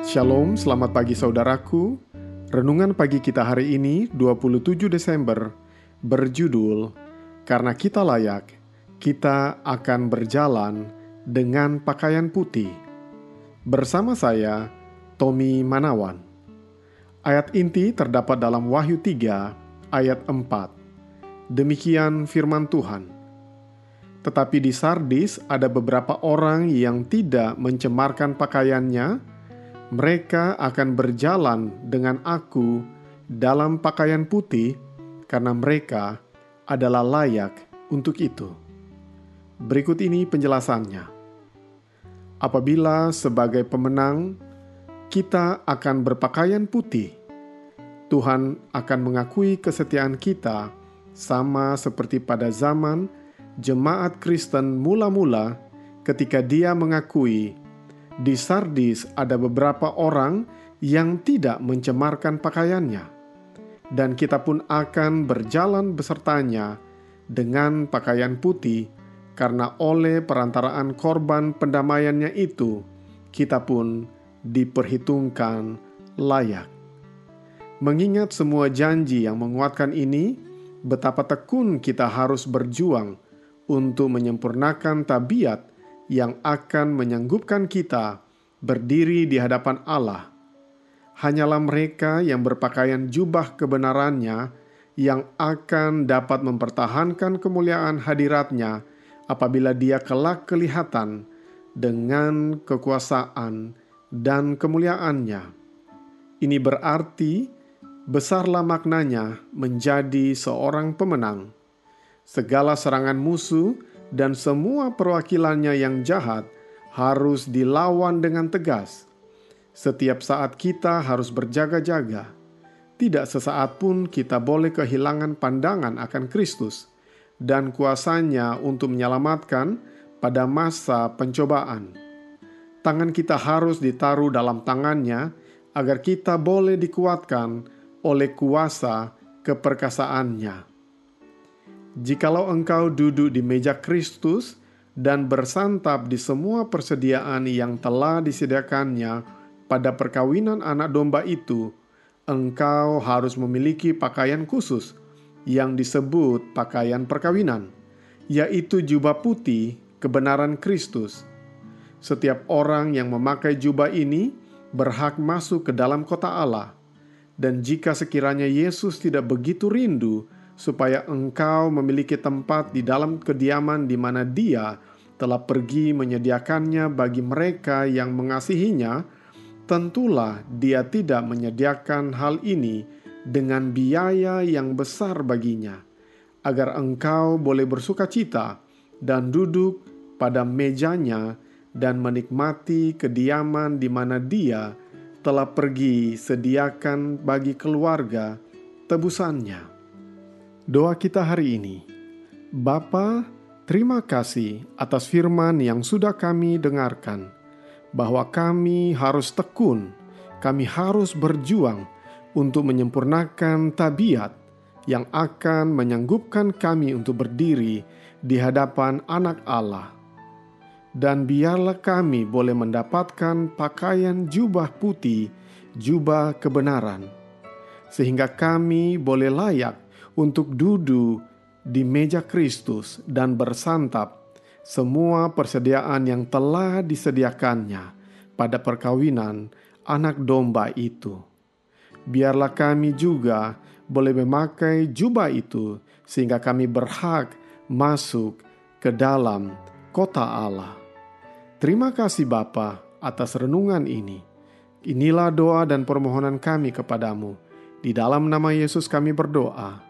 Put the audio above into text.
Shalom, selamat pagi saudaraku. Renungan pagi kita hari ini, 27 Desember, berjudul Karena Kita Layak, Kita Akan Berjalan dengan Pakaian Putih. Bersama saya, Tommy Manawan. Ayat inti terdapat dalam Wahyu 3 ayat 4. Demikian firman Tuhan. Tetapi di Sardis ada beberapa orang yang tidak mencemarkan pakaiannya, mereka akan berjalan dengan aku dalam pakaian putih karena mereka adalah layak untuk itu. Berikut ini penjelasannya. Apabila sebagai pemenang kita akan berpakaian putih, Tuhan akan mengakui kesetiaan kita sama seperti pada zaman jemaat Kristen mula-mula ketika Dia mengakui di Sardis ada beberapa orang yang tidak mencemarkan pakaiannya, dan kita pun akan berjalan besertanya dengan pakaian putih, karena oleh perantaraan korban pendamaiannya itu, kita pun diperhitungkan layak. Mengingat semua janji yang menguatkan ini, betapa tekun kita harus berjuang untuk menyempurnakan tabiat yang akan menyanggupkan kita berdiri di hadapan Allah. Hanyalah mereka yang berpakaian jubah kebenarannya yang akan dapat mempertahankan kemuliaan hadiratnya apabila dia kelak kelihatan dengan kekuasaan dan kemuliaannya. Ini berarti besarlah maknanya menjadi seorang pemenang. Segala serangan musuh dan semua perwakilannya yang jahat harus dilawan dengan tegas. Setiap saat kita harus berjaga-jaga. Tidak sesaat pun kita boleh kehilangan pandangan akan Kristus dan kuasanya untuk menyelamatkan pada masa pencobaan. Tangan kita harus ditaruh dalam tangannya agar kita boleh dikuatkan oleh kuasa keperkasaannya. Jikalau engkau duduk di meja Kristus dan bersantap di semua persediaan yang telah disediakannya pada perkawinan anak domba itu, engkau harus memiliki pakaian khusus yang disebut pakaian perkawinan, yaitu jubah putih kebenaran Kristus. Setiap orang yang memakai jubah ini berhak masuk ke dalam kota Allah, dan jika sekiranya Yesus tidak begitu rindu supaya engkau memiliki tempat di dalam kediaman di mana Dia telah pergi menyediakannya bagi mereka yang mengasihinya, tentulah Dia tidak menyediakan hal ini dengan biaya yang besar baginya, agar engkau boleh bersuka cita dan duduk pada mejanya dan menikmati kediaman di mana Dia telah pergi sediakan bagi keluarga tebusannya. Doa kita hari ini. Bapa, terima kasih atas firman yang sudah kami dengarkan, bahwa kami harus tekun, kami harus berjuang untuk menyempurnakan tabiat yang akan menyanggupkan kami untuk berdiri di hadapan anak Allah. Dan biarlah kami boleh mendapatkan pakaian jubah putih, jubah kebenaran, sehingga kami boleh layak untuk duduk di meja Kristus dan bersantap semua persediaan yang telah disediakannya pada perkawinan anak domba itu. Biarlah kami juga boleh memakai jubah itu sehingga kami berhak masuk ke dalam kota Allah. Terima kasih Bapa atas renungan ini. Inilah doa dan permohonan kami kepadamu. Di dalam nama Yesus kami berdoa.